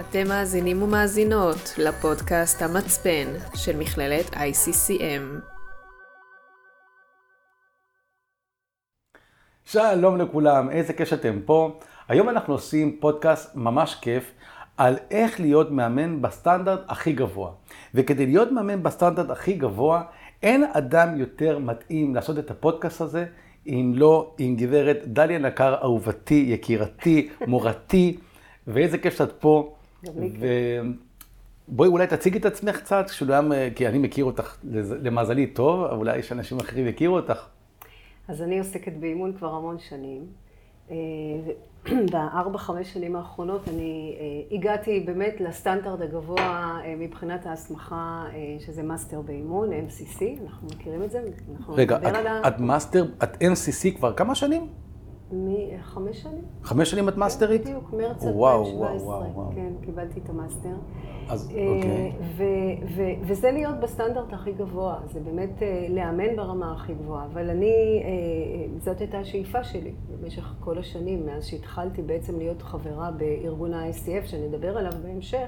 אתם מאזינים ומאזינות לפודקאסט המצפן של מכללת ICCM. שלום לכולם, איזה כיף שאתם פה. היום אנחנו עושים פודקאסט ממש כיף על איך להיות מאמן בסטנדרט הכי גבוה. וכדי להיות מאמן בסטנדרט הכי גבוה, אין אדם יותר מתאים לעשות את הפודקאסט הזה, אם לא עם גברת דליה נקר, אהובתי, יקירתי, מורתי, ואיזה כיף שאת פה. ובואי אולי תציגי את עצמך קצת, כשלוים, כי אני מכיר אותך למזלי טוב, אולי יש אנשים אחרים יכירו אותך. אז אני עוסקת באימון כבר המון שנים. אה, בארבע, חמש שנים האחרונות אני אה, הגעתי באמת לסטנדרט הגבוה אה, מבחינת ההסמכה, שזה מאסטר באימון, MCC, אנחנו מכירים את זה. רגע, את, ה... את מאסטר, את MCC כבר כמה שנים? מחמש שנים. חמש שנים את מאסטרית? בדיוק, מרץ 2017. כן, קיבלתי את המאסטר. אז אוקיי. וזה להיות בסטנדרט הכי גבוה, זה באמת אה, לאמן ברמה הכי גבוהה. אבל אני, אה, זאת הייתה השאיפה שלי במשך כל השנים, מאז שהתחלתי בעצם להיות חברה בארגון ה-ICF, שנדבר עליו בהמשך.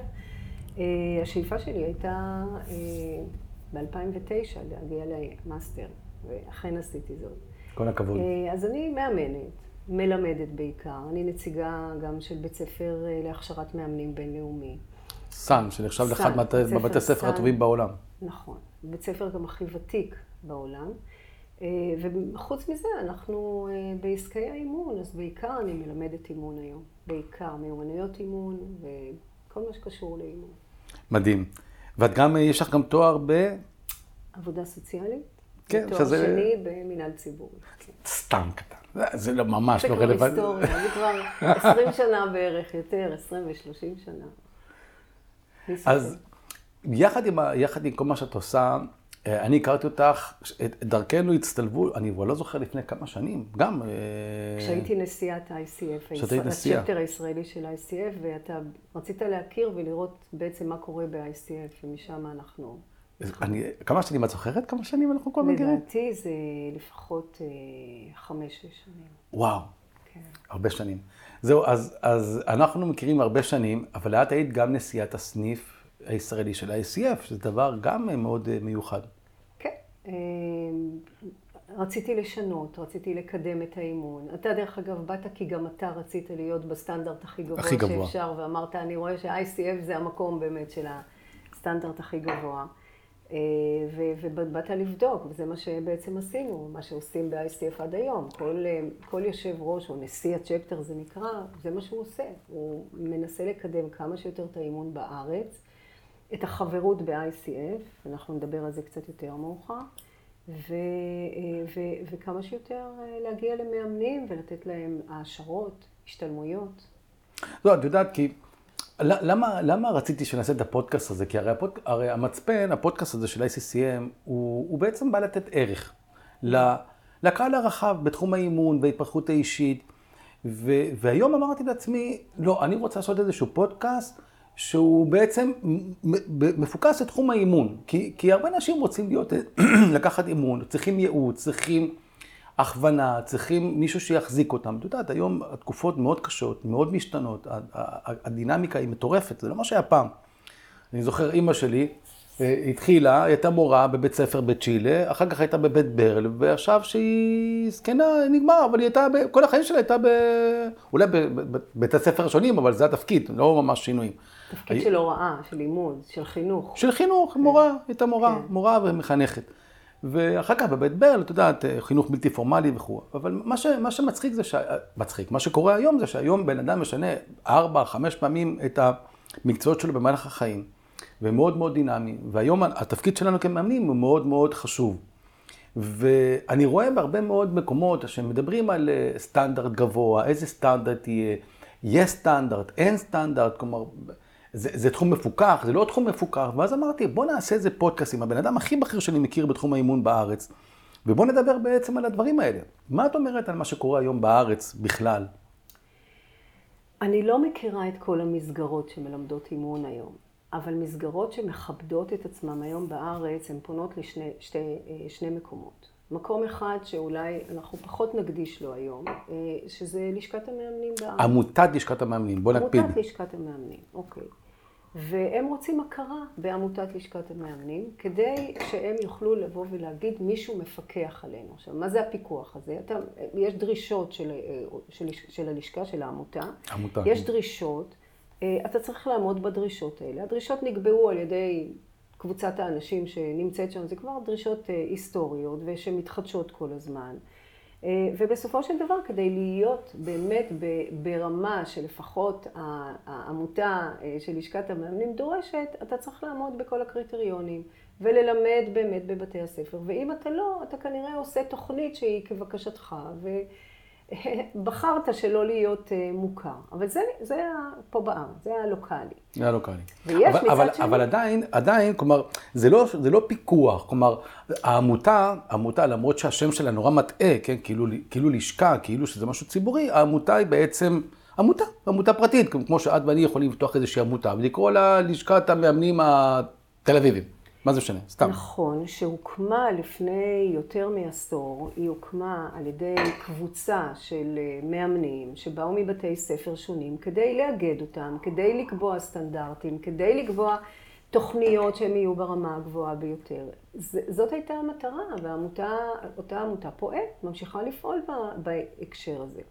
אה, השאיפה שלי הייתה ב-2009 להגיע למאסטר, ואכן עשיתי זאת. כל הכבוד. אז אני מאמנת, מלמדת בעיקר. אני נציגה גם של בית ספר להכשרת מאמנים בינלאומי. סאן, שנחשב לאחד מבתי הספר הטובים בעולם. נכון. בית ספר גם הכי ותיק בעולם. אה, וחוץ מזה, אנחנו אה, בעסקי האימון, אז בעיקר אני מלמדת אימון היום. בעיקר מיומנויות אימון וכל מה שקשור לאימון. מדהים. ואת גם, אה, יש לך גם תואר ב... עבודה סוציאלית. כן, שזה... תואר שני במינהל ציבורי. סתם קטן. זה לא ממש לא רלוונטי. זה כבר היסטוריה, זה כבר 20 שנה בערך, יותר, 20 ו-30 שנה. אז יחד עם, יחד עם כל מה שאת עושה, אה, אני הכרתי אותך, את דרכנו הצטלבו, אני כבר לא זוכר לפני כמה שנים, גם... אה, כשהייתי נשיאת ה-ICF, הצ'פטר הישראלי של ה-ICF, ואתה רצית להכיר ולראות בעצם מה קורה ב-ICF, ומשם אנחנו... אני, כמה שנים את זוכרת? כמה שנים אנחנו כבר מכירים? לדעתי זה לפחות אה, חמש-שש שנים. וואו, כן. הרבה שנים. זהו, אז, אז אנחנו מכירים הרבה שנים, אבל את היית גם נשיאת הסניף הישראלי של ה-ICF, שזה דבר גם מאוד אה, מיוחד. כן. אה, רציתי לשנות, רציתי לקדם את האימון. אתה, דרך אגב, באת כי גם אתה רצית להיות בסטנדרט הכי גבוה, הכי גבוה. שאפשר, ואמרת, אני רואה שה-ICF זה המקום באמת של הסטנדרט הכי גבוה. אה, ובאת לבדוק, וזה מה שבעצם עשינו, מה שעושים ב-ICF עד היום. כל, אה, כל יושב ראש, או נשיא הצ'פטר זה נקרא, זה מה שהוא עושה. הוא מנסה לקדם כמה שיותר את האימון בארץ, את החברות ב-ICF, אנחנו נדבר על זה קצת יותר מאוחר, ו, אה, ו, וכמה שיותר להגיע למאמנים ולתת להם העשרות, השתלמויות. לא, את יודעת, כי... למה, למה רציתי שנעשה את הפודקאסט הזה? כי הרי, הפוד, הרי המצפן, הפודקאסט הזה של ICCM, הוא, הוא בעצם בא לתת ערך לקהל הרחב בתחום האימון וההתפתחות האישית. ו, והיום אמרתי לעצמי, לא, אני רוצה לעשות איזשהו פודקאסט שהוא בעצם מפוקס לתחום האימון. כי, כי הרבה אנשים רוצים להיות, לקחת אימון, צריכים ייעוץ, צריכים... הכוונה, צריכים מישהו שיחזיק אותם. את יודעת, היום התקופות מאוד קשות, מאוד משתנות, הדינמיקה היא מטורפת, זה לא מה שהיה פעם. אני זוכר, אימא שלי אה, התחילה, היא הייתה מורה בבית ספר בצ'ילה, אחר כך הייתה בבית ברל, ועכשיו שהיא זקנה, נגמר, אבל היא הייתה, כל החיים שלה הייתה ב... אולי בבית הספר השונים, אבל זה התפקיד, לא ממש שינויים. תפקיד של הוראה, של לימוד, של חינוך. של חינוך, מורה, הייתה מורה, כן. מורה ומחנכת. ואחר כך בבית ברל, את יודעת, חינוך בלתי פורמלי וכו'. אבל מה, ש, מה שמצחיק זה, ש... מצחיק, מה שקורה היום זה שהיום בן אדם משנה ארבע, חמש פעמים את המקצועות שלו במהלך החיים, ומאוד מאוד דינמי. והיום התפקיד שלנו כמאמנים הוא מאוד מאוד חשוב. ואני רואה בהרבה מאוד מקומות שמדברים על אה, סטנדרט גבוה, איזה סטנדרט יהיה, יש סטנדרט, אין סטנדרט, כלומר... זה, זה תחום מפוקח, זה לא תחום מפוקח, ואז אמרתי, בוא נעשה איזה פודקאסט עם הבן אדם הכי בכיר שאני מכיר בתחום האימון בארץ, ובוא נדבר בעצם על הדברים האלה. מה את אומרת על מה שקורה היום בארץ בכלל? אני לא מכירה את כל המסגרות שמלמדות אימון היום, אבל מסגרות שמכבדות את עצמם היום בארץ, הן פונות לשני שתי, שני מקומות. מקום אחד שאולי אנחנו פחות נקדיש לו היום, אה, שזה לשכת המאמנים בארץ. עמותת לשכת המאמנים, בוא נקפיד. עמותת לשכת המאמנים, אוקיי. והם רוצים הכרה בעמותת לשכת המאמנים, כדי שהם יוכלו לבוא ולהגיד מישהו מפקח עלינו. עכשיו, מה זה הפיקוח הזה? אתה, יש דרישות של, של, של הלשכה, של העמותה. עמותה. יש דרישות, אה, אתה צריך לעמוד בדרישות האלה. הדרישות נקבעו על ידי קבוצת האנשים שנמצאת שם, זה כבר דרישות אה, היסטוריות ושמתחדשות כל הזמן. אה, ובסופו של דבר, כדי להיות באמת ברמה שלפחות העמותה אה, של לשכת המאמנים דורשת, אתה צריך לעמוד בכל הקריטריונים וללמד באמת בבתי הספר. ואם אתה לא, אתה כנראה עושה תוכנית שהיא כבקשתך, בחרת שלא להיות אה, מוכר. אבל זה, זה פה בארץ, זה הלוקאלי. זה הלוקאלי. ויש אבל, מצד אבל, שני... אבל עדיין, עדיין, כלומר, זה לא, זה לא פיקוח. כלומר, העמותה, העמותה, למרות שהשם שלה נורא מטעה, כן, כאילו, כאילו לשכה, כאילו שזה משהו ציבורי, העמותה היא בעצם עמותה, עמותה פרטית, כמו שאת ואני יכולים לפתוח איזושהי עמותה, ולקרוא לה לשכת המאמנים התל אביבים. מה זה משנה? סתם. נכון, שהוקמה לפני יותר מעשור, היא הוקמה על ידי קבוצה של אה, מאמנים שבאו מבתי ספר שונים כדי לאגד אותם, כדי לקבוע סטנדרטים, כדי לקבוע תוכניות שהן יהיו ברמה הגבוהה ביותר. זאת הייתה המטרה, ואותה עמותה פועלת, ממשיכה לפעול בהקשר הזה.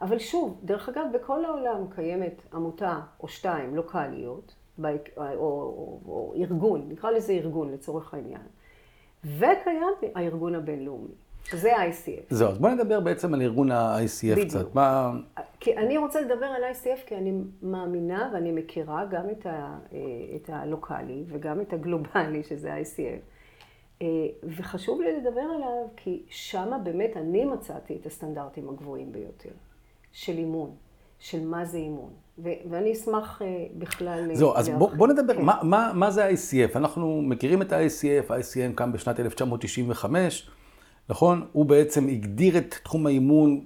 אבל שוב, דרך אגב, בכל העולם קיימת עמותה או שתיים לוקאליות, או, או, או ארגון, נקרא לזה ארגון לצורך העניין. וקיים הארגון הבינלאומי, שזה ה-ICF. זהו, אז בואי נדבר בעצם על ארגון ה-ICF בדיוק. קצת. מה... כי אני רוצה לדבר על ICF כי אני מאמינה ואני מכירה גם את, ה, את הלוקאלי וגם את הגלובלי, שזה ה-ICF. אה, וחשוב לי לדבר עליו כי שמה באמת אני מצאתי את הסטנדרטים הגבוהים ביותר של אימון, של מה זה אימון. ו- ואני אשמח uh, בכלל... אה, זהו, אז בוא, בוא נדבר, כן. מה, מה, מה זה ה-ICF? אנחנו מכירים את ה-ICF, ה-ICM קם בשנת 1995, נכון? הוא בעצם הגדיר את תחום האימון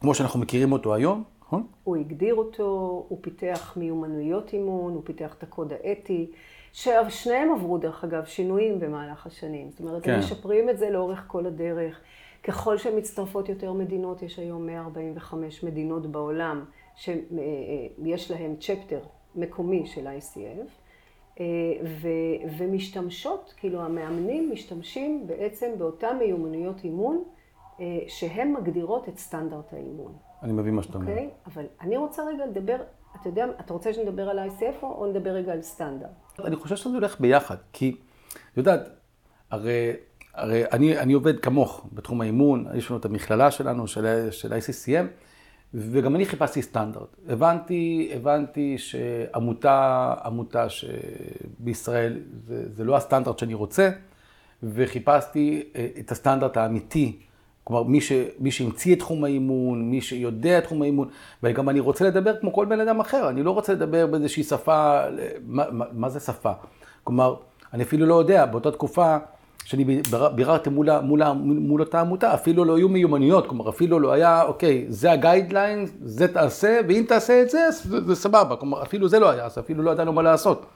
כמו שאנחנו מכירים אותו היום, נכון? הוא הגדיר אותו, הוא פיתח מיומנויות אימון, הוא פיתח את הקוד האתי, ששניהם עברו דרך אגב שינויים במהלך השנים. זאת אומרת, כן. הם משפרים את זה לאורך כל הדרך. ככל שמצטרפות יותר מדינות, יש היום 145 מדינות בעולם. שיש להם צ'פטר מקומי של ICF, אה, ו, ומשתמשות, כאילו המאמנים משתמשים בעצם באותן מיומנויות אימון אה, שהן מגדירות את סטנדרט האימון. אני מבין מה שאתה אומר. אוקיי? אבל אני רוצה רגע לדבר, אתה יודע, אתה רוצה שנדבר על ICF או נדבר רגע על סטנדרט? אני חושב שזה הולך ביחד, כי, את יודעת, הרי, הרי אני, אני עובד כמוך בתחום האימון, יש לנו את המכללה שלנו, של, של ICCM, וגם אני חיפשתי סטנדרט. הבנתי, הבנתי שעמותה, עמותה שבישראל זה, זה לא הסטנדרט שאני רוצה, וחיפשתי אה, את הסטנדרט האמיתי. כלומר, מי, ש, מי שהמציא את תחום האימון, מי שיודע את תחום האימון, וגם אני רוצה לדבר כמו כל בן אדם אחר, אני לא רוצה לדבר באיזושהי שפה, מה, מה, מה זה שפה? כלומר, אני אפילו לא יודע, באותה תקופה שאני ביררתי מול, מול, מול אותה עמותה, אפילו לא היו מיומנויות, כלומר אפילו לא היה, אוקיי, זה הגיידליין, זה תעשה, ואם תעשה את זה, זה, זה סבבה, כלומר אפילו זה לא היה, אז אפילו לא ידענו מה לעשות.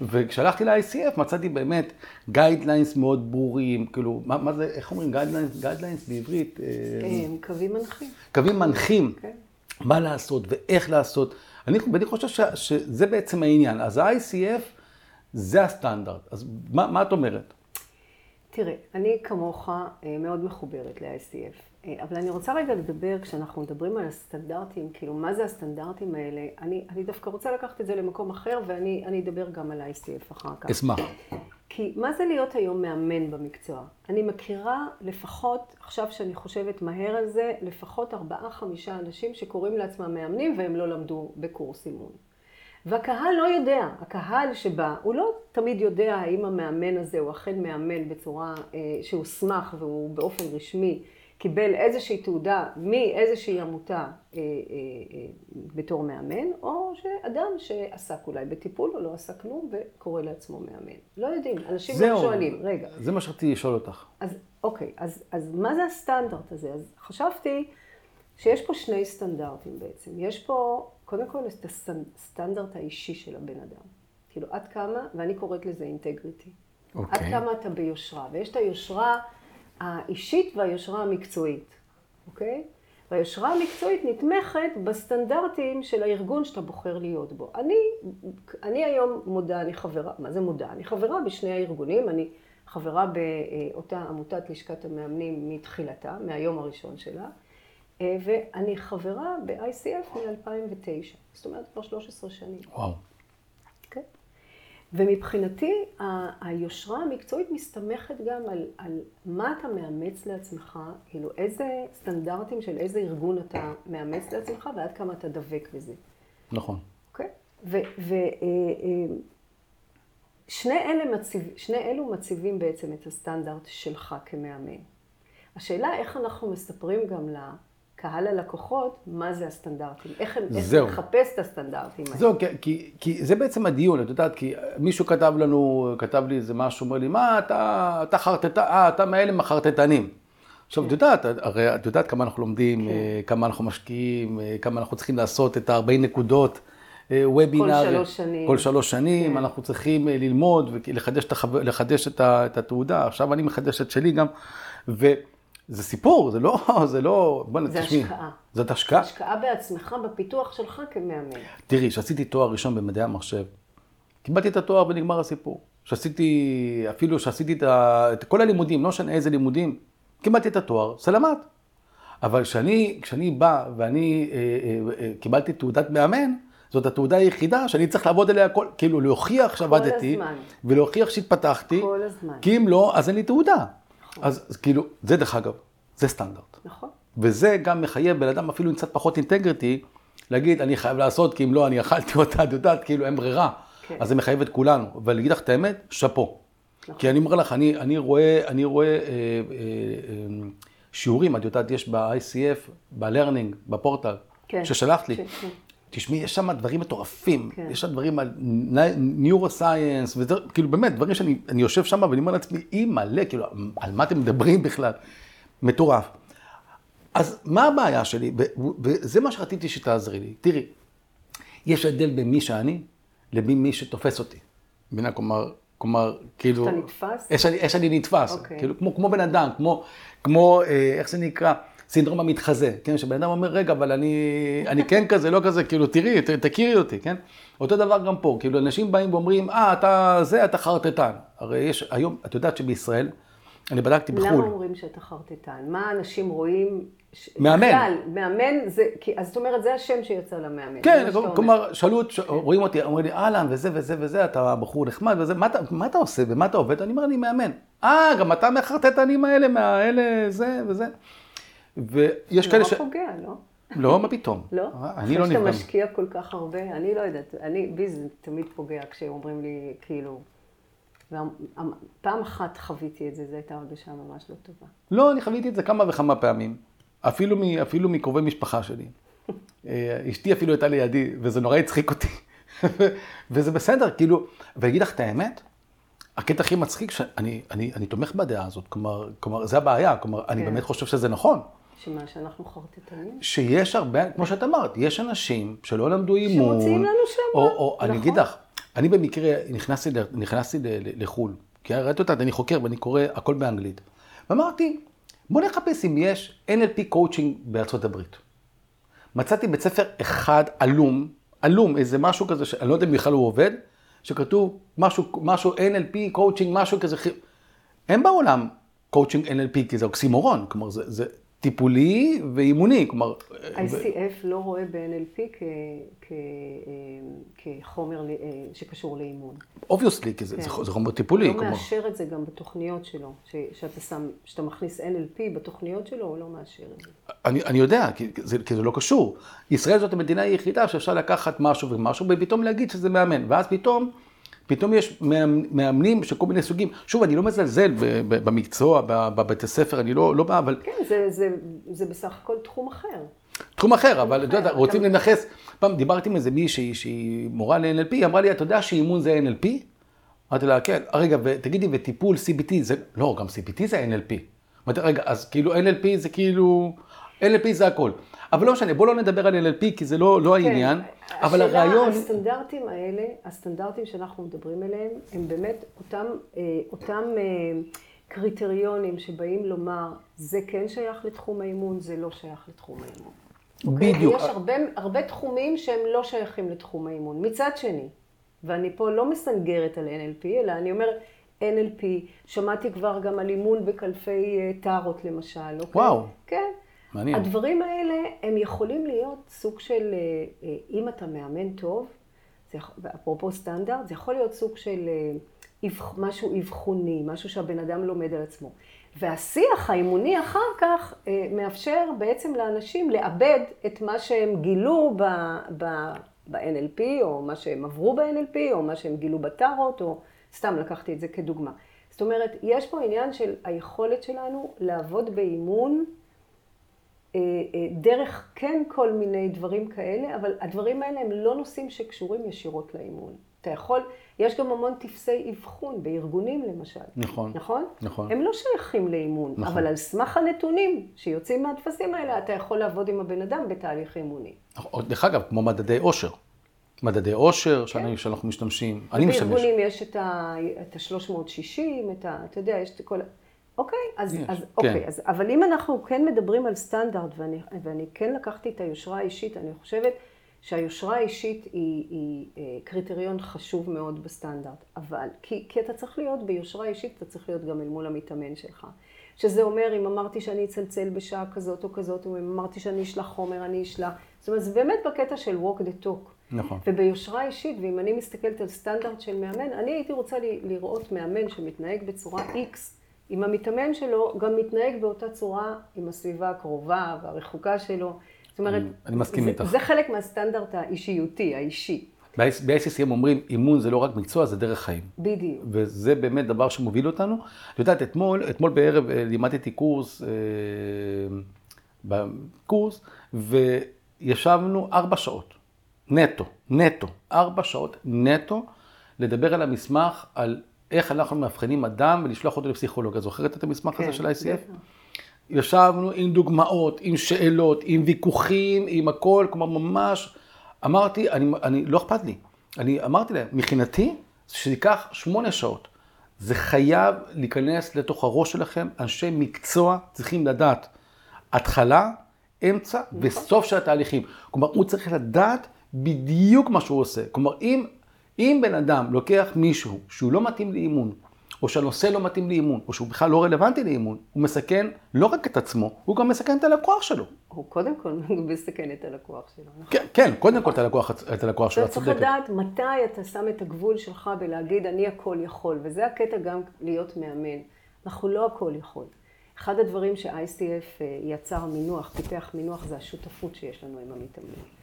וכשהלכתי ל-ICF מצאתי באמת guidelines מאוד ברורים, כאילו, מה, מה זה, איך אומרים guidelines, guidelines בעברית? אה, אה, קווים מנחים. קווים מנחים, okay. כן. מה לעשות ואיך לעשות. אני, ואני חושב ש, שזה בעצם העניין. אז ה-ICF זה הסטנדרט. אז מה, מה את אומרת? תראה, אני כמוך אה, מאוד מחוברת ל-ICF, אה, אבל אני רוצה רגע לדבר, כשאנחנו מדברים על הסטנדרטים, כאילו, מה זה הסטנדרטים האלה, אני, אני דווקא רוצה לקחת את זה למקום אחר, ואני אדבר גם על ICF אחר כך. אשמח. כי מה זה להיות היום מאמן במקצוע? אני מכירה לפחות, עכשיו שאני חושבת מהר על זה, לפחות ארבעה-חמישה אנשים שקוראים לעצמם מאמנים והם לא למדו בקורס אימון. והקהל לא יודע, הקהל שבא, הוא לא תמיד יודע האם המאמן הזה הוא אכן מאמן בצורה אה, שהוסמך והוא באופן רשמי קיבל איזושהי תעודה מאיזושהי עמותה אה, אה, בתור מאמן, או שאדם שעסק אולי בטיפול או לא עסק כלום וקורא לעצמו מאמן. לא יודעים, אנשים לא שואלים, רגע. זה מה שרציתי לשאול אותך. אז אוקיי, אז, אז מה זה הסטנדרט הזה? אז חשבתי שיש פה שני סטנדרטים בעצם. יש פה קודם כל את הסטנדרט האישי של הבן אדם. כאילו, עד כמה, ואני קוראת לזה אינטגריטי. Okay. עד אוקיי. כמה אתה ביושרה. ויש את היושרה האישית והיושרה המקצועית, אוקיי? והיושרה המקצועית נתמכת בסטנדרטים של הארגון שאתה בוחר להיות בו. אני, אני היום מודה, אני חברה, מה זה מודה? אני חברה בשני הארגונים, אני חברה באותה עמותת לשכת המאמנים מתחילתה, מהיום הראשון שלה, ואני חברה ב-ICF מ-2009, זאת אומרת כבר 13 שנים. וואו. ומבחינתי, היושרה המקצועית מסתמכת גם על, על מה אתה מאמץ לעצמך, כאילו איזה סטנדרטים של איזה ארגון אתה מאמץ לעצמך ועד כמה אתה דבק בזה. נכון. אוקיי? ושני אה, אה, מציב, אלו מציבים בעצם את הסטנדרט שלך כמאמן. השאלה איך אנחנו מספרים גם. קהל הלקוחות, מה זה הסטנדרטים, איך, איך לחפש את הסטנדרטים האלה. זהו, כי, כי, כי זה בעצם הדיון, את יודעת, כי מישהו כתב לנו, כתב לי איזה משהו, אומר לי, מה אתה, אתה חרטטן, אה, אתה מאלה מחרטטנים. עכשיו, את כן. יודעת, הרי את יודעת כמה אנחנו לומדים, כן. אה, כמה אנחנו משקיעים, אה, כמה אנחנו צריכים לעשות את ה-40 נקודות. וובינר, כל שלוש שנים, כל שלוש שנים כן. אנחנו צריכים ללמוד ולחדש את, החו... את, ה... את התעודה. עכשיו אני מחדש את שלי גם, ו... זה סיפור, זה לא, זה לא, בוא נתשמעי. זה השקעה. זאת השקעה. השקעה בעצמך, בפיתוח שלך כמאמן. תראי, כשעשיתי תואר ראשון במדעי המחשב, קיבלתי את התואר ונגמר הסיפור. כשעשיתי, אפילו כשעשיתי את, את כל הלימודים, לא משנה איזה לימודים, קיבלתי את התואר, סלמת. אבל כשאני, כשאני בא ואני אה, אה, אה, קיבלתי תעודת מאמן, זאת התעודה היחידה שאני צריך לעבוד עליה, כל, כאילו להוכיח שעבדתי, ולהוכיח שהתפתחתי, כל הזמן. כי אם לא, אז אין לי תעודה. נכון. אז, אז כאילו, זה דרך אגב, זה סטנדרט. נכון. וזה גם מחייב בן אדם אפילו עם קצת פחות אינטגריטי, להגיד, אני חייב לעשות, כי אם לא, אני אכלתי אותה, את יודעת, כאילו, אין ברירה. כן. אז זה מחייב את כולנו. ולהגיד לך את האמת, שאפו. נכון. כי אני אומר לך, אני, אני רואה, אני רואה אה, אה, אה, שיעורים, את יודעת, יש ב-ICF, ב-learning, בפורטל, כן. ששלחת לי. כן, כן. תשמעי, יש שם דברים מטורפים. כן. יש שם דברים על ניורוסייאנס, וזה, כאילו באמת, דברים שאני יושב שם ואני אומר לעצמי, אי מלא, כאילו, על מה אתם מדברים בכלל? מטורף. אז מה הבעיה שלי? וזה מה שרציתי שתעזרי לי. תראי, יש הבדל בין מי שאני לבין מי שתופס אותי. מבינה? כלומר, כלומר, כאילו... איך אתה נתפס? איך שאני נתפס. Okay. אוקיי. כאילו, כמו, כמו בן אדם, כמו, כמו, אה, איך זה נקרא? סינדרום המתחזה, כן? שבן אדם אומר, רגע, אבל אני, אני כן כזה, לא כזה, כאילו, תראי, ת, תכירי אותי, כן? אותו דבר גם פה, כאילו, אנשים באים ואומרים, אה, אתה זה, אתה חרטטן. הרי יש, היום, את יודעת שבישראל, אני בדקתי בחו"ל. למה אומרים שאתה חרטטן? מה אנשים רואים? מאמן. בכלל, מאמן זה, אז זאת אומרת, זה השם שיצא למאמן. כן, כלומר, שאלו, רואים אותי, אומרים לי, אהלן, וזה וזה וזה, אתה בחור נחמד וזה, מה, מה אתה עושה ומה אתה עובד? אני אומר, אני מאמן. אה, גם אתה מהחרטטנים האלה, מהאלה, זה וזה. ויש כאלה ש... נורא פוגע, לא? לא, מה פתאום? לא? אני לא נפגע. שאתה משקיע כל כך הרבה, אני לא יודעת, אני, בי זה תמיד פוגע כשאומרים לי, כאילו... פעם אחת חוויתי את זה, זו הייתה הרגשה ממש לא טובה. לא, אני חוויתי את זה כמה וכמה פעמים. אפילו, מ, אפילו מקרובי משפחה שלי. אה, אשתי אפילו הייתה לידי, וזה נורא הצחיק אותי. וזה בסדר, כאילו, ואגיד לך את האמת, הקטע הכי מצחיק, שאני אני, אני תומך בדעה הזאת, כלומר, כלומר, זה הבעיה, כלומר, כן. אני באמת חושב שזה נכון. שמה, שאנחנו חרטטנים? שיש הרבה, כמו שאת אמרת, יש אנשים שלא למדו אימון. שמוציאים לנו שם. או, או נכון. אני אגיד לך, אני במקרה נכנסתי, נכנסתי לחו"ל, כי ראיתי אותה, אני חוקר ואני קורא הכל באנגלית. ואמרתי, בוא נחפש אם יש NLP coaching בארצות הברית. מצאתי בית ספר אחד עלום, עלום, איזה משהו כזה, שאני לא יודע אם בכלל הוא עובד, שכתוב משהו, משהו NLP, coaching, משהו כזה. אין בעולם coaching NLP, כי זה אוקסימורון, כלומר זה, זה טיפולי ואימוני, כלומר... ICF ו... לא רואה ב-NLP כ... כ... כחומר אה, שקשור לאימון. obviously, כי זה, כן. זה, זה חומר טיפולי. הוא לא כלומר... מאשר את זה גם בתוכניות שלו, ש... שאתה שם, שאתה מכניס NLP בתוכניות שלו, הוא לא מאשר את זה. אני, אני יודע, כי זה, כי זה לא קשור. ישראל זאת המדינה היחידה שאפשר לקחת משהו ומשהו, ופתאום להגיד שזה מאמן, ואז פתאום... פתאום יש מאמנים של כל מיני סוגים. שוב, אני לא מזלזל במקצוע, בבית הספר, אני לא, לא בא, אבל... כן, זה, זה, זה בסך הכל תחום אחר. תחום אחר, אבל את יודעת, רוצים לנכס, פעם דיברתי עם איזה מישהי שהיא מורה ל-NLP, היא אמרה לי, אתה יודע שאימון זה NLP? אמרתי לה, כן, רגע, ותגידי, וטיפול CBT זה, לא, גם CBT זה NLP. אמרתי, רגע, אז כאילו NLP זה כאילו, NLP זה הכל. אבל לא משנה, בואו לא נדבר על NLP, כי זה לא, לא כן, העניין, אבל הרעיון... הסטנדרטים האלה, הסטנדרטים שאנחנו מדברים עליהם, הם באמת אותם, אה, אותם אה, קריטריונים שבאים לומר, זה כן שייך לתחום האימון, זה לא שייך לתחום האימון. בדיוק. יש הרבה, הרבה תחומים שהם לא שייכים לתחום האימון. מצד שני, ואני פה לא מסנגרת על NLP, אלא אני אומרת, NLP, שמעתי כבר גם על אימון בקלפי אה, טארות למשל, אוקיי? וואו. כן. מעניין. הדברים האלה, הם יכולים להיות סוג של, אה, אה, אם אתה מאמן טוב, זה, אפרופו סטנדרט, זה יכול להיות סוג של משהו אבחוני, משהו שהבן אדם לומד על עצמו. והשיח האימוני אחר כך מאפשר בעצם לאנשים לאבד את מה שהם גילו ב, ב, ב-NLP, או מה שהם עברו ב-NLP, או מה שהם גילו בטארות, או סתם לקחתי את זה כדוגמה. זאת אומרת, יש פה עניין של היכולת שלנו לעבוד באימון אה, אה, דרך כן כל מיני דברים כאלה, אבל הדברים האלה הם לא נושאים שקשורים ישירות לאימון. אתה יכול, יש גם המון טפסי אבחון בארגונים למשל. נכון. נכון? נכון. הם לא שייכים לאימון, נכון. אבל על סמך הנתונים שיוצאים מהטפסים האלה, אתה יכול לעבוד עם הבן אדם בתהליך אימוני. נכון. דרך אגב, כמו מדדי עושר. מדדי עושר כן. שאנחנו משתמשים, אני משתמש. בארגונים יש את ה-360, את ה... אתה יודע, יש את כל... אוקיי, אז, יש, אז כן. אוקיי, אז, אבל אם אנחנו כן מדברים על סטנדרט, ואני, ואני כן לקחתי את היושרה האישית, אני חושבת שהיושרה האישית היא, היא אה, קריטריון חשוב מאוד בסטנדרט, אבל, כי, כי אתה צריך להיות ביושרה אישית, אתה צריך להיות גם אל מול המתאמן שלך. שזה אומר, אם אמרתי שאני אצלצל בשעה כזאת או כזאת, אם אמרתי שאני אשלח חומר, אני אשלח. זאת אומרת, זה באמת בקטע של walk the talk. נכון. וביושרה אישית, ואם אני מסתכלת על סטנדרט של מאמן, אני הייתי רוצה לראות מאמן שמתנהג בצורה X, אם המתאמן שלו גם מתנהג באותה צורה עם הסביבה הקרובה והרחוקה שלו. זאת אומרת, אני, אני מסכים זה, איתך. זה חלק מהסטנדרט האישיותי, האישי. ב-ICCM אומרים, אימון זה לא רק מקצוע, זה דרך חיים. בדיוק. וזה באמת דבר שמוביל אותנו. את יודעת, אתמול, אתמול בערב אה, לימדתי קורס, אה, בקורס, וישבנו ארבע שעות. נטו, נטו, ארבע שעות נטו, לדבר על המסמך, על איך אנחנו מאבחנים אדם ולשלוח אותו לפסיכולוג. את זוכרת את המסמך כן, הזה של ICF? ישבנו עם דוגמאות, עם שאלות, עם ויכוחים, עם הכל, כלומר ממש, אמרתי, אני, אני, לא אכפת לי. אני אמרתי להם, מבחינתי, שזה ייקח שמונה שעות. זה חייב להיכנס לתוך הראש שלכם, אנשי מקצוע צריכים לדעת התחלה, אמצע נכון. וסוף של התהליכים. כלומר, הוא צריך לדעת בדיוק מה שהוא עושה. כלומר, אם, אם בן אדם לוקח מישהו שהוא לא מתאים לאימון, או שהנושא לא מתאים לאימון, או שהוא בכלל לא רלוונטי לאימון, הוא מסכן לא רק את עצמו, הוא גם מסכן את הלקוח שלו. הוא קודם כל מסכן את הלקוח שלו, נכון? כן, כן, קודם כל את הלקוח, את הלקוח שלו, את צודקת. אתה צריך לדעת מתי אתה שם את הגבול שלך בלהגיד, אני הכל יכול, וזה הקטע גם להיות מאמן. אנחנו לא הכל יכול. אחד הדברים ש-ICF אה, יצר מינוח, פיתח מינוח, זה השותפות שיש לנו עם המתאמנים.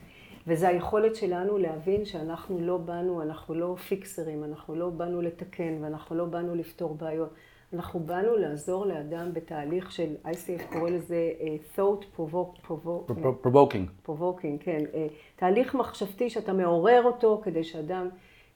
וזה היכולת שלנו להבין שאנחנו לא באנו, אנחנו לא פיקסרים, אנחנו לא באנו לתקן ואנחנו לא באנו לפתור בעיות. אנחנו באנו לעזור לאדם בתהליך של, ICF קורא לזה uh, thought provoking. provoking, כן. Uh, תהליך מחשבתי שאתה מעורר אותו כדי שאדם,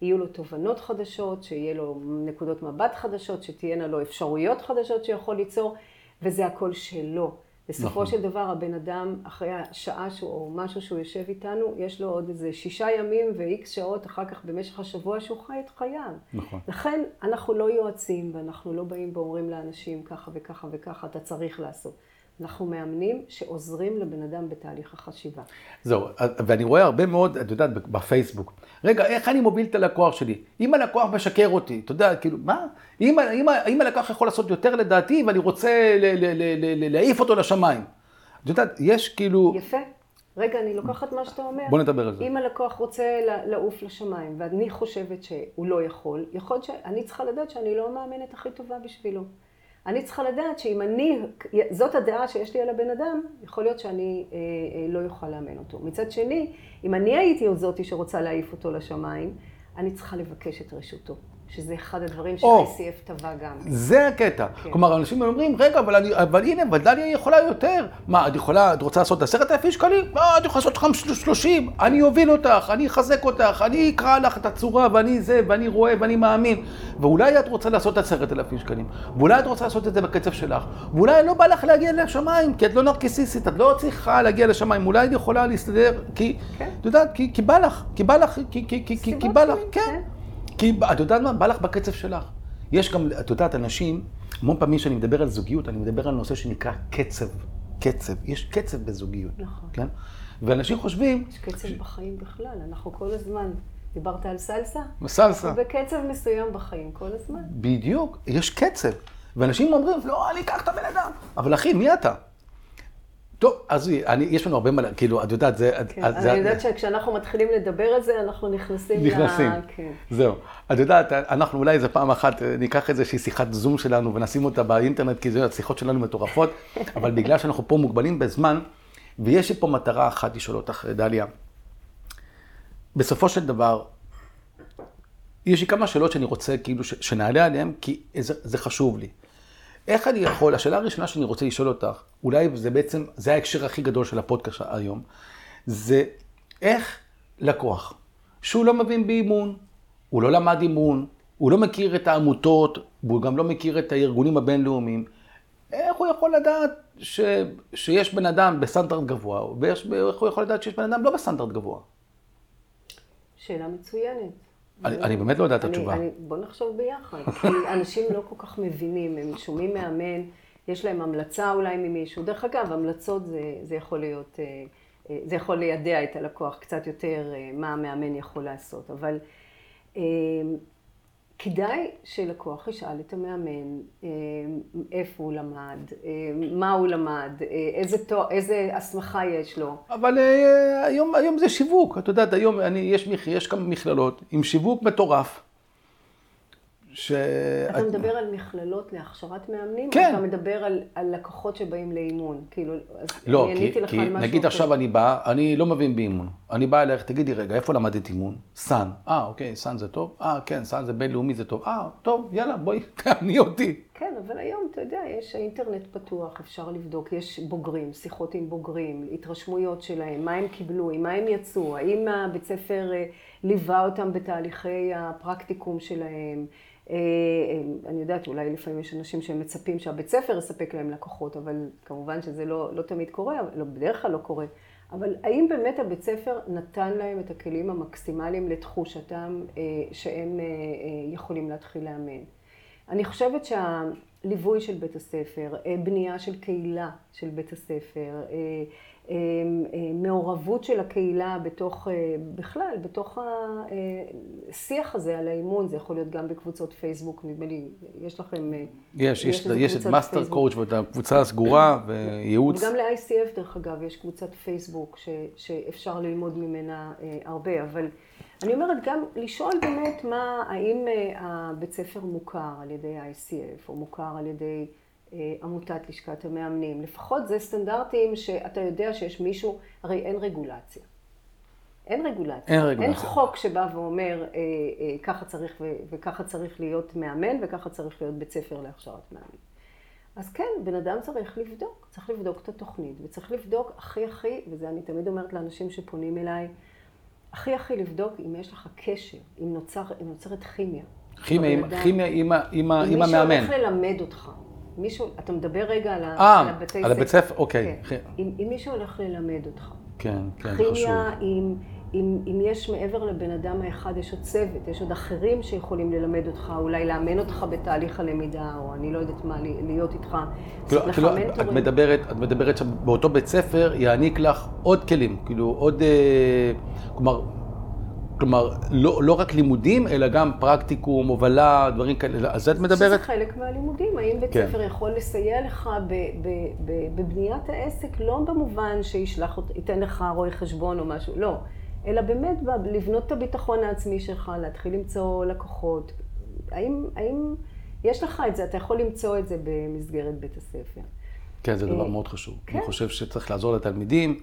יהיו לו תובנות חדשות, שיהיה לו נקודות מבט חדשות, שתהיינה לו אפשרויות חדשות שיכול ליצור, וזה הכל שלו. בסופו נכון. של דבר הבן אדם, אחרי השעה שהוא, או משהו שהוא יושב איתנו, יש לו עוד איזה שישה ימים ואיקס שעות אחר כך במשך השבוע שהוא חי את חייו. נכון. לכן אנחנו לא יועצים ואנחנו לא באים ואומרים לאנשים ככה וככה וככה אתה צריך לעשות. אנחנו מאמנים שעוזרים לבן אדם בתהליך החשיבה. זהו, ואני רואה הרבה מאוד, את יודעת, בפייסבוק. רגע, איך אני מוביל את הלקוח שלי? אם הלקוח משקר אותי, אתה יודע, כאילו, מה? אם, אם, אם הלקוח יכול לעשות יותר לדעתי, ואני רוצה להעיף אותו לשמיים. את יודעת, יש כאילו... יפה. רגע, אני לוקחת מה שאתה אומר. בוא נדבר על זה. אם הלקוח רוצה לעוף לשמיים, ואני חושבת שהוא לא יכול, יכול להיות שאני צריכה לדעת שאני לא המאמנת הכי טובה בשבילו. אני צריכה לדעת שאם אני, זאת הדעה שיש לי על הבן אדם, יכול להיות שאני אה, אה, לא אוכל לאמן אותו. מצד שני, אם אני הייתי זאתי שרוצה להעיף אותו לשמיים, אני צריכה לבקש את רשותו. שזה אחד הדברים ש-ICF טבע גם. זה הקטע. כן. כלומר, אנשים אומרים, רגע, אבל, אני, אבל הנה, ודליה יכולה יותר. מה, את יכולה, את רוצה לעשות עשרת אלפים שקלים? לא, את יכולה לעשות לך שלושים. אני אוביל אותך, אני אחזק אותך, אני אקרא לך את הצורה, ואני זה, ואני רואה, ואני מאמין. ואולי את רוצה לעשות עשרת אלפים שקלים. ואולי את רוצה לעשות את זה בקצב שלך. ואולי לא בא לך להגיע לשמיים, כי את לא נרקסיסית, את לא צריכה להגיע לשמיים. אולי את יכולה להסתדר, כי, כן. את יודעת, כי, כי בא לך, כי בא לך, כי, כי, כי, כי בא לך, כן. כן. כי את יודעת מה? בא לך בקצב שלך. יש גם, את יודעת, אנשים, המון פעמים כשאני מדבר על זוגיות, אני מדבר על נושא שנקרא קצב. קצב. יש קצב בזוגיות. נכון. כן? ואנשים חושבים... יש קצב ש... בחיים בכלל, אנחנו כל הזמן... דיברת על סלסה? סלסה. בקצב מסוים בחיים, כל הזמן. בדיוק, יש קצב. ואנשים אומרים, לא, אני אקח את הבן אדם. אבל אחי, מי אתה? טוב, אז אני, יש לנו הרבה מה, כאילו, את יודעת, זה... כן, אני זה, יודעת שכשאנחנו מתחילים לדבר על זה, אנחנו נכנסים נכנסים, ל... כן. זהו. את יודעת, אנחנו אולי איזה פעם אחת אה, ניקח איזושהי שיחת זום שלנו ונשים אותה באינטרנט, כי זה, השיחות שלנו מטורפות, אבל בגלל שאנחנו פה מוגבלים בזמן, ויש לי פה מטרה אחת לשאול אותך, דליה. בסופו של דבר, יש לי כמה שאלות שאני רוצה כאילו שנעלה עליהן, כי זה, זה חשוב לי. איך אני יכול, השאלה הראשונה שאני רוצה לשאול אותך, אולי זה בעצם, זה ההקשר הכי גדול של הפודקאסט היום, זה איך לקוח, שהוא לא מבין באימון, הוא לא למד אימון, הוא לא מכיר את העמותות, והוא גם לא מכיר את הארגונים הבינלאומיים, איך הוא יכול לדעת ש, שיש בן אדם בסטנדרט גבוה, ואיך הוא יכול לדעת שיש בן אדם לא בסטנדרט גבוה? שאלה מצוינת. אני, אני באמת לא יודע את התשובה. אני, בוא נחשוב ביחד, כי אנשים לא כל כך מבינים, הם שומעים מאמן, יש להם המלצה אולי ממישהו. דרך אגב, המלצות זה, זה יכול להיות, אה, אה, זה יכול לידע את הלקוח קצת יותר אה, מה המאמן יכול לעשות, אבל כדאי שלקוח ישאל את המאמן אה, איפה הוא למד, אה, מה הוא למד, אה, איזה, תו, איזה הסמכה יש לו. אבל היום, היום זה שיווק, את יודעת, היום אני, יש, יש כמה מכללות עם שיווק מטורף. ש... אתה את... מדבר על מכללות להכשרת מאמנים? כן. אתה מדבר על, על לקוחות שבאים לאימון? כאילו, אז לא, אני כי, כי נגיד עכשיו. אני בא, אני לא מבין באימון. אני בא אליך, תגידי רגע, איפה למדת אימון? סאן. אה, אוקיי, סאן זה טוב? אה, כן, סאן זה בינלאומי זה טוב. אה, טוב, יאללה, בואי, תעני אותי. כן, אבל היום, אתה יודע, יש האינטרנט פתוח, אפשר לבדוק, יש בוגרים, שיחות עם בוגרים, התרשמויות שלהם, מה הם קיבלו, עם מה הם יצאו, האם הבית ספר אה, ליווה אותם בתהליכי הפרקטיקום שלהם. אה, אה, אני יודעת, אולי לפעמים יש אנשים שהם מצפים שהבית ספר יספק להם לקוחות, אבל כמובן שזה לא, לא תמיד קורה, לא, בדרך כלל לא קורה. אבל האם באמת הבית ספר נתן להם את הכלים המקסימליים לתחושתם שהם יכולים להתחיל לאמן? אני חושבת שהליווי של בית הספר, בנייה של קהילה של בית הספר, אה, אה, מעורבות של הקהילה בתוך, אה, בכלל, בתוך השיח הזה על האימון, זה יכול להיות גם בקבוצות פייסבוק, נדמה לי, יש לכם... יש, יש, יש את Master Coach ואת הקבוצה הסגורה וייעוץ. וגם ל-ICF, דרך אגב, יש קבוצת פייסבוק ש, שאפשר ללמוד ממנה הרבה, אבל אני אומרת גם לשאול באמת מה, האם הבית ספר מוכר על ידי ICF, או מוכר על ידי... אה, עמותת לשכת המאמנים. לפחות זה סטנדרטים שאתה יודע שיש מישהו, הרי אין רגולציה. אין רגולציה. אין רגולציה. אין חוק שבא ואומר, אה, אה, ככה צריך ו- וככה צריך להיות מאמן וככה צריך להיות בית ספר להכשרת מאמן. אז כן, בן אדם צריך לבדוק, צריך לבדוק את התוכנית, וצריך לבדוק הכי הכי, וזה אני תמיד אומרת לאנשים שפונים אליי, הכי הכי לבדוק אם יש לך קשר, אם, נוצר, אם נוצרת כימיה. כימיה, כימיה עם, עם, עם המאמן. אם מישהו הולך ללמד אותך, מישהו, אתה מדבר רגע על, 아, אה, על הבתי ספר. על הבית ספר, אוקיי. כן. אם, אם מישהו הולך ללמד אותך. כן, כן, חשוב. כימיה, אם, אם, אם יש מעבר לבן אדם האחד, יש עוד צוות, יש עוד אחרים שיכולים ללמד אותך, אולי לאמן אותך בתהליך הלמידה, או אני לא יודעת מה, להיות איתך. כאילו, כאילו את מדברת, את מדברת שבאותו בית ספר יעניק לך עוד כלים, כאילו עוד, אה, כלומר, כלומר, לא, לא רק לימודים, אלא גם פרקטיקום, הובלה, דברים כאלה, על זה את מדברת? שזה חלק מהלימודים. האם בית כן. ספר יכול לסייע לך ב, ב, ב, בבניית העסק, לא במובן שישלח, ייתן לך רואה חשבון או משהו, לא. אלא באמת לבנות את הביטחון העצמי שלך, להתחיל למצוא לקוחות. האם, האם יש לך את זה, אתה יכול למצוא את זה במסגרת בית הספר. כן, זה דבר אה, מאוד חשוב. כן. אני חושב שצריך לעזור לתלמידים.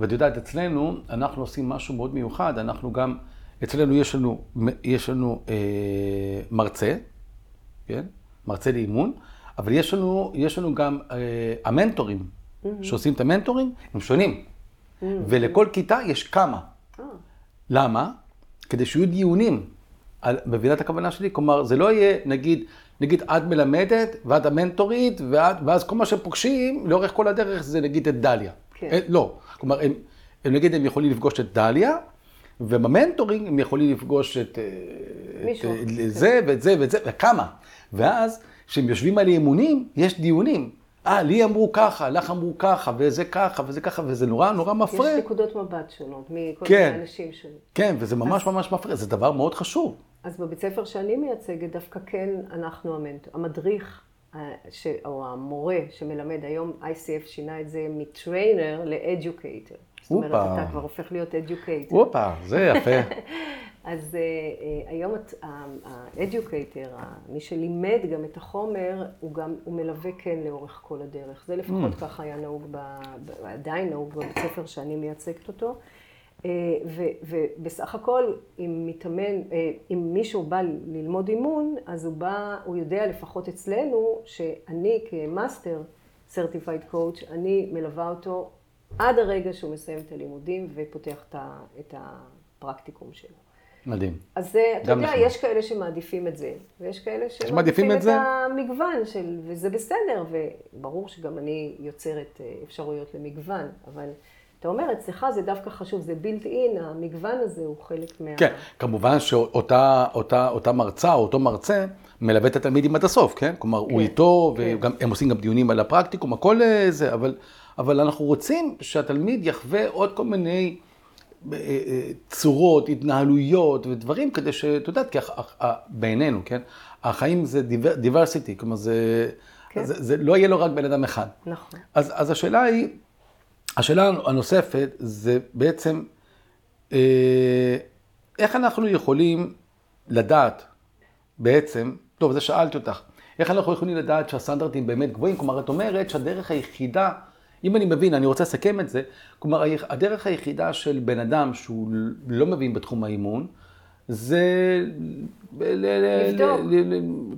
ואת יודעת, אצלנו, אנחנו עושים משהו מאוד מיוחד, אנחנו גם... אצלנו יש לנו, יש לנו אה, מרצה, כן? מרצה לאימון, אבל יש לנו, יש לנו גם אה, המנטורים mm-hmm. שעושים את המנטורים, הם שונים. Mm-hmm. ולכל כיתה יש כמה. למה? כדי שיהיו דיונים. מבינה את הכוונה שלי? כלומר, זה לא יהיה, נגיד, נגיד את מלמדת ואת המנטורית, ואת, ואז כל מה שהם פוגשים לאורך כל הדרך זה נגיד את דליה. כן. אה, לא, כלומר, הם, הם נגיד הם יכולים לפגוש את דליה, וב mentoring הם יכולים לפגוש את, אה, זה ואת זה ואת זה, וכמה. ואז, כשהם יושבים על אימונים, יש דיונים. אה, לי אמרו ככה, לך אמרו ככה, וזה ככה, וזה ככה, וזה נורא נורא מפריע. יש נקודות מבט שונות מכל כן, מיני אנשים שונים. כן, וזה ממש אז, ממש מפריע, זה דבר מאוד חשוב. אז בבית ספר שאני מייצגת, דווקא כן אנחנו המנטור. המדריך, אה, ש, או המורה שמלמד, היום ICF שינה את זה מ trainer ל educator. זאת אומרת, אתה כבר הופך להיות educator. הופה, זה יפה. אז אה, אה, היום ה educator, מי שלימד גם את החומר, הוא גם, הוא מלווה כן לאורך כל הדרך. זה לפחות אממ. ככה היה נהוג, ב, עדיין נהוג בבית ספר שאני מייצגת אותו. אה, ו, ובסך הכל, אם מתאמן, אה, אם מישהו בא ללמוד אימון, אז הוא בא, הוא יודע לפחות אצלנו, שאני כ Master Certified Coach, אני מלווה אותו עד הרגע שהוא מסיים את הלימודים ופותח את הפרקטיקום שלו. מדהים. אז זה, אתה יודע. יש כאלה שמעדיפים את זה, ויש כאלה שמעדיפים את, את המגוון של, וזה בסדר, וברור שגם אני יוצרת אה, אפשרויות למגוון, אבל אתה אומר, אצלך זה דווקא חשוב, זה built in, המגוון הזה הוא חלק מה... כן, כמובן שאותה אותה, אותה מרצה או אותו מרצה מלווה את התלמידים עד הסוף, כן? כלומר, כן, הוא איתו, כן. והם עושים גם דיונים על הפרקטיקום, הכל אה, זה, אבל, אבל אנחנו רוצים שהתלמיד יחווה עוד כל מיני... אה, אה, צורות, התנהלויות ודברים כדי שאת יודעת, כי בעינינו, כן, החיים זה diversity, כלומר זה, כן. זה, זה לא יהיה לו רק בן אדם אחד. נכון. אז, אז השאלה היא, השאלה הנוספת זה בעצם, אה, איך אנחנו יכולים לדעת בעצם, טוב, זה שאלתי אותך, איך אנחנו יכולים לדעת שהסטנדרטים באמת גבוהים? כלומר, את אומרת שהדרך היחידה אם אני מבין, אני רוצה לסכם את זה, כלומר, הדרך היחידה של בן אדם שהוא לא מבין בתחום האימון, זה... לבדוק,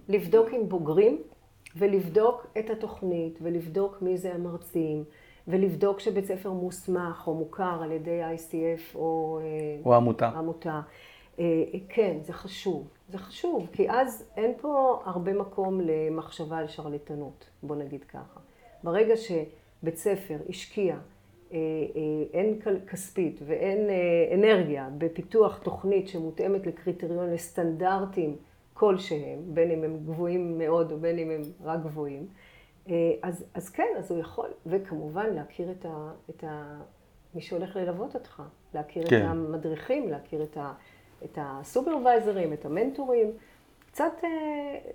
לבדוק עם בוגרים, ולבדוק את התוכנית, ולבדוק מי זה המרצים, ולבדוק שבית ספר מוסמך או מוכר על ידי ICF או... אה, או עמותה. עמותה. אה, כן, זה חשוב. זה חשוב, כי אז אין פה הרבה מקום למחשבה על שרלטנות, בוא נגיד ככה. ברגע ש... בית ספר השקיע אה, אה, הן כספית ואין אה, אנרגיה בפיתוח תוכנית שמותאמת לקריטריון לסטנדרטים כלשהם, בין אם הם גבוהים מאוד או בין אם הם רק גבוהים, אז, אז כן, אז הוא יכול, וכמובן להכיר את, ה, את ה, מי שהולך ללוות אותך, להכיר כן. את המדריכים, להכיר את, ה, את הסופרוויזרים, את המנטורים. קצת, אה,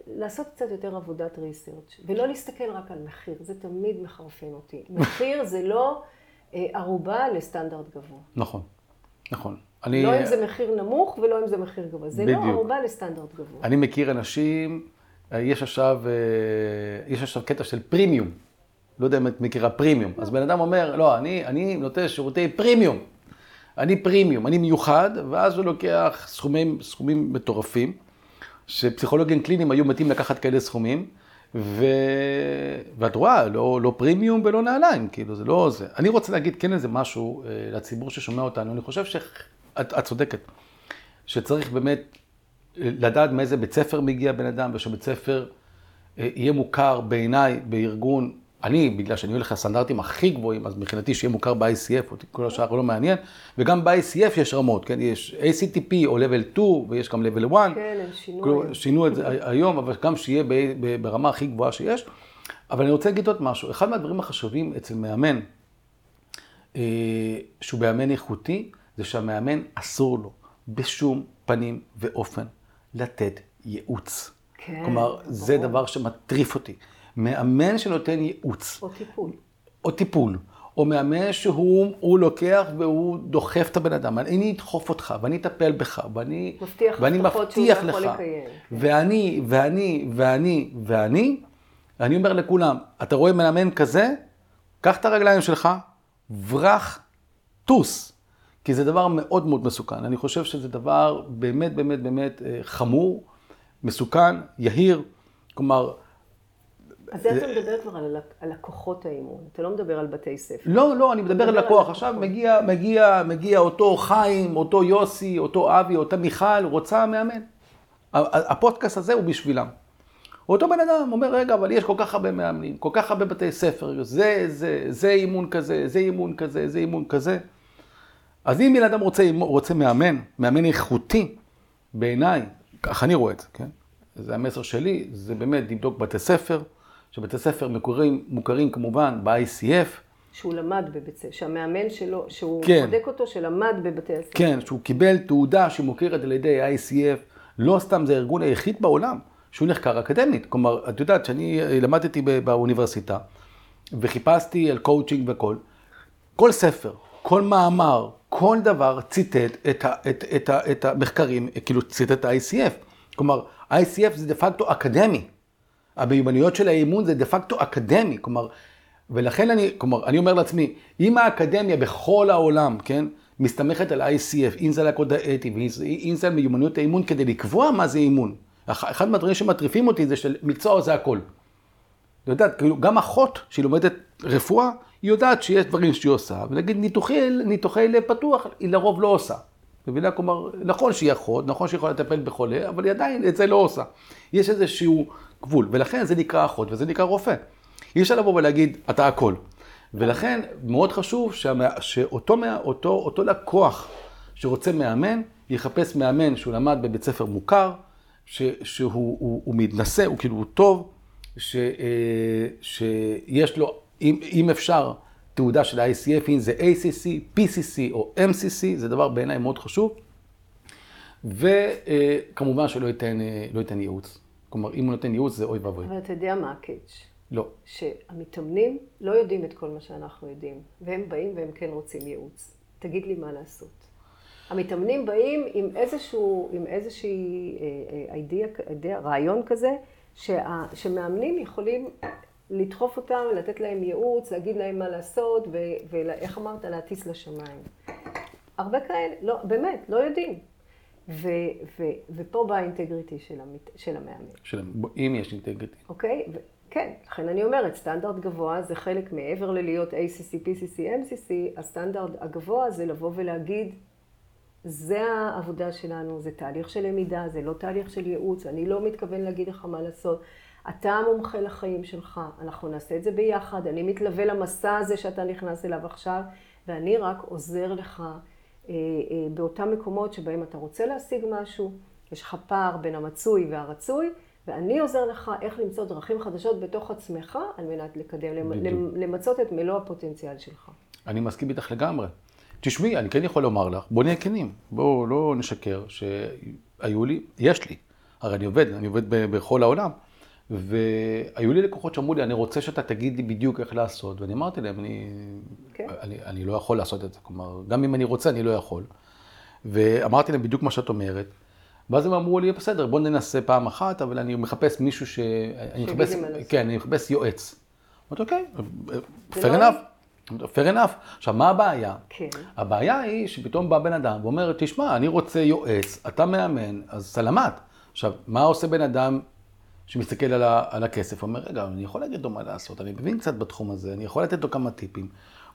לעשות קצת יותר עבודת ריסרצ' ולא להסתכל רק על מחיר, זה תמיד מחרפן אותי. מחיר זה לא אה, ערובה לסטנדרט גבוה. נכון, נכון. אני... לא אם זה מחיר נמוך ולא אם זה מחיר גבוה, זה לא בדיוק. לא ערובה לסטנדרט גבוה. אני מכיר אנשים, אה, יש עכשיו, יש עכשיו קטע של פרימיום. לא יודע אם את מכירה פרימיום. אז בן אדם אומר, לא, אני, אני נותן שירותי פרימיום. אני פרימיום, אני מיוחד, ואז הוא לוקח סכומים, סכומים מטורפים. שפסיכולוגים קליניים היו מתים לקחת כאלה סכומים, ו... ואת רואה, לא, לא פרימיום ולא נעליים, כאילו, זה לא זה. אני רוצה להגיד כן איזה משהו אה, לציבור ששומע אותנו, אני חושב שאת את צודקת, שצריך באמת אה, לדעת מאיזה בית ספר מגיע בן אדם, ושבית ספר אה, יהיה מוכר בעיניי בארגון אני, בגלל שאני הולך לסטנדרטים הכי גבוהים, אז מבחינתי שיהיה מוכר ב-ICF, כל השאר לא מעניין, וגם ב-ICF יש רמות, כן? יש ACTP או level 2, ויש גם level 1. כן, הם שינו. שינו את זה היום, אבל גם שיהיה ברמה הכי גבוהה שיש. אבל אני רוצה להגיד עוד משהו, אחד מהדברים החשובים אצל מאמן, אה, שהוא מאמן איכותי, זה שהמאמן אסור לו בשום פנים ואופן לתת ייעוץ. כן, כלומר, ברור. זה דבר שמטריף אותי. מאמן שנותן ייעוץ. או טיפול. או טיפול. או מאמן שהוא לוקח והוא דוחף את הבן אדם. אני אדחוף אותך, ואני אטפל בך, ואני מבטיח, ואני מבטיח לך. לקיים. כן. ואני, ואני, ואני, ואני, אני אומר לכולם, אתה רואה מאמן כזה, קח את הרגליים שלך, ברח, טוס. כי זה דבר מאוד מאוד מסוכן. אני חושב שזה דבר באמת, באמת, באמת אה, חמור, מסוכן, יהיר. כלומר, אז זה אתה מדבר כבר על לקוחות האימון, אתה לא מדבר על בתי ספר. לא, לא, אני מדבר על לקוח. עכשיו מגיע, מגיע, מגיע אותו חיים, אותו יוסי, אותו אבי, אותה מיכל, רוצה מאמן. הפודקאסט הזה הוא בשבילם. אותו בן אדם אומר, רגע, אבל יש כל כך הרבה מאמנים, כל כך הרבה בתי ספר, זה, זה, זה אימון כזה, זה אימון כזה, זה אימון כזה. אז אם בן אדם רוצה, רוצה מאמן, מאמן איכותי, בעיניי, ככה אני רואה את זה, כן? זה המסר שלי, זה באמת לבדוק בתי ספר, שבתי ספר מוכרים, מוכרים כמובן ב-ICF. שהוא למד בבית ספר, שהמאמן שלו, שהוא כן. בודק אותו, שלמד בבתי הספר. כן, שהוא קיבל תעודה שמוכרת על ידי ה-ICF, לא סתם זה הארגון היחיד בעולם שהוא נחקר אקדמית. כלומר, את יודעת, שאני למדתי באוניברסיטה, וחיפשתי על קואוצ'ינג וכל, כל ספר, כל מאמר, כל דבר ציטט את, ה, את, את, ה, את המחקרים, כאילו ציטט את ה-ICF. כלומר, ICF זה דה פקטו אקדמי. המיומנויות של האימון זה דה פקטו אקדמי. כלומר, ולכן אני, כלומר, אני אומר לעצמי, אם האקדמיה בכל העולם, כן, מסתמכת על ICF, אם זה על הקוד האתי, ואם זה על מיומנויות האימון כדי לקבוע מה זה אימון. אחד מהדברים שמטריפים אותי זה שמקצוע זה הכל. את יודעת, כאילו, גם אחות שהיא לומדת רפואה, היא יודעת שיש דברים שהיא עושה, ונגיד ניתוחי, ניתוחי לב פתוח, היא לרוב לא עושה. מבינה? כלומר, נכון שהיא אחות, נכון שהיא יכולה לטפל בחולה, אבל היא עדיין את זה לא עושה. יש איזשהו גבול, ולכן זה נקרא אחות וזה נקרא רופא. אי אפשר לבוא ולהגיד, אתה הכל. ולכן מאוד חשוב שמה, שאותו אותו, אותו לקוח שרוצה מאמן, יחפש מאמן שהוא למד בבית ספר מוכר, ש, שהוא הוא, הוא מתנשא, הוא כאילו טוב, ש, אה, שיש לו, אם, אם אפשר, תעודה של ה-ICF, אם זה ACC, PCC או MCC, זה דבר בעיניי מאוד חשוב. וכמובן שלא ייתן, אה, לא ייתן ייעוץ. כלומר, אם הוא נותן ייעוץ זה אוי ואבוי. אבל אתה יודע מה הקאץ'? לא. שהמתאמנים לא יודעים את כל מה שאנחנו יודעים, והם באים והם כן רוצים ייעוץ. תגיד לי מה לעשות. המתאמנים באים עם איזשהו, עם איזושהי אידאה, אידאה, רעיון כזה, שה, שמאמנים יכולים לדחוף אותם, לתת להם ייעוץ, להגיד להם מה לעשות, ואיך אמרת, להטיס לשמיים. הרבה כאלה, לא, באמת, לא יודעים. ו, ו, ופה באה האינטגריטי של, המת, של המאמן. של, אם יש אינטגריטי. אוקיי? ו, כן, לכן אני אומרת, סטנדרט גבוה זה חלק מעבר ללהיות ACC, PCC, MCC, הסטנדרט הגבוה זה לבוא ולהגיד, זה העבודה שלנו, זה תהליך של למידה, זה לא תהליך של ייעוץ, אני לא מתכוון להגיד לך מה לעשות. אתה המומחה לחיים שלך, אנחנו נעשה את זה ביחד, אני מתלווה למסע הזה שאתה נכנס אליו עכשיו, ואני רק עוזר לך באותם מקומות שבהם אתה רוצה להשיג משהו, יש לך פער בין המצוי והרצוי, ואני עוזר לך איך למצוא דרכים חדשות בתוך עצמך על מנת לקדם, בדיוק. למצות את מלוא הפוטנציאל שלך. אני מסכים איתך לגמרי. תשמעי, אני כן יכול לומר לך, בוא נהיה כנים, בואו לא נשקר, שהיו לי, יש לי, הרי אני עובד, אני עובד בכל העולם, והיו לי לקוחות שאמרו לי, אני רוצה שאתה תגיד לי בדיוק איך לעשות, ואני אמרתי להם, אני, כן. אני, אני לא יכול לעשות את זה, כלומר, גם אם אני רוצה, אני לא יכול. ואמרתי להם בדיוק מה שאת אומרת, ואז הם אמרו לי, בסדר, בוא ננסה פעם אחת, אבל אני מחפש מישהו ש... אני מחפש, כן, אני מחפש יועץ. אמרתי, אוקיי, fair לא enough. fair enough. עכשיו, מה הבעיה? כן. הבעיה היא שפתאום בא בן אדם ואומר, תשמע, אני רוצה יועץ, אתה מאמן, אז סלמת. עכשיו, מה עושה בן אדם שמסתכל על, ה, על הכסף? אומר, רגע, אני יכול להגיד לו מה לעשות, אני מבין קצת בתחום הזה, אני יכול לתת לו כמה טיפים.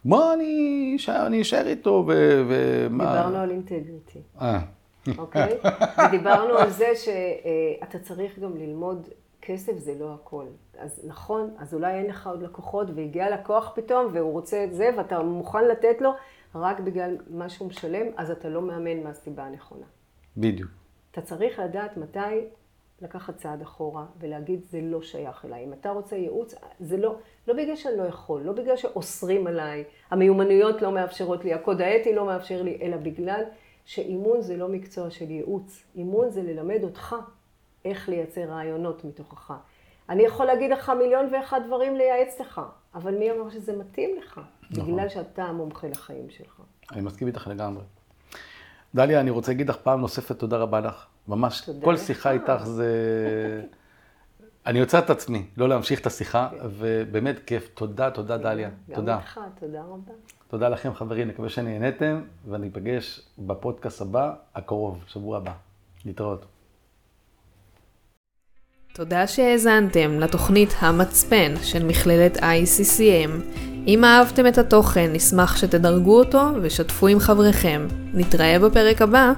בוא אני אשאר איתו ו... דיברנו על אינטגריטי. אה. אוקיי? ודיברנו על זה שאתה צריך גם ללמוד כסף זה לא הכל. אז נכון, אז אולי אין לך עוד לקוחות והגיע לקוח פתאום והוא רוצה את זה ואתה מוכן לתת לו רק בגלל מה שהוא משלם, אז אתה לא מאמן מהסיבה הנכונה. בדיוק. אתה צריך לדעת מתי לקחת צעד אחורה ולהגיד זה לא שייך אליי. אם אתה רוצה ייעוץ, זה לא, לא בגלל שאני לא יכול, לא בגלל שאוסרים עליי, המיומנויות לא מאפשרות לי, הקוד האתי לא מאפשר לי, אלא בגלל שאימון זה לא מקצוע של ייעוץ. אימון זה ללמד אותך איך לייצר רעיונות מתוכך. אני יכול להגיד לך מיליון ואחד דברים לייעץ לך, אבל מי אמר שזה מתאים לך? נכון. בגלל שאתה המומחה לחיים שלך. אני מסכים איתך לגמרי. דליה, אני רוצה להגיד לך פעם נוספת תודה רבה לך. ממש, תודה כל שיחה איתך זה... אני יוצא את עצמי, לא להמשיך את השיחה, כן. ובאמת כיף. תודה, תודה דליה. תודה. גם לך, תודה רבה. תודה לכם חברים, נקווה שנהנתם, ואני אפגש בפודקאסט הבא, הקרוב, שבוע הבא. להתראות. תודה שהאזנתם לתוכנית המצפן של מכללת ICCM. אם אהבתם את התוכן, נשמח שתדרגו אותו ושתפו עם חבריכם. נתראה בפרק הבא.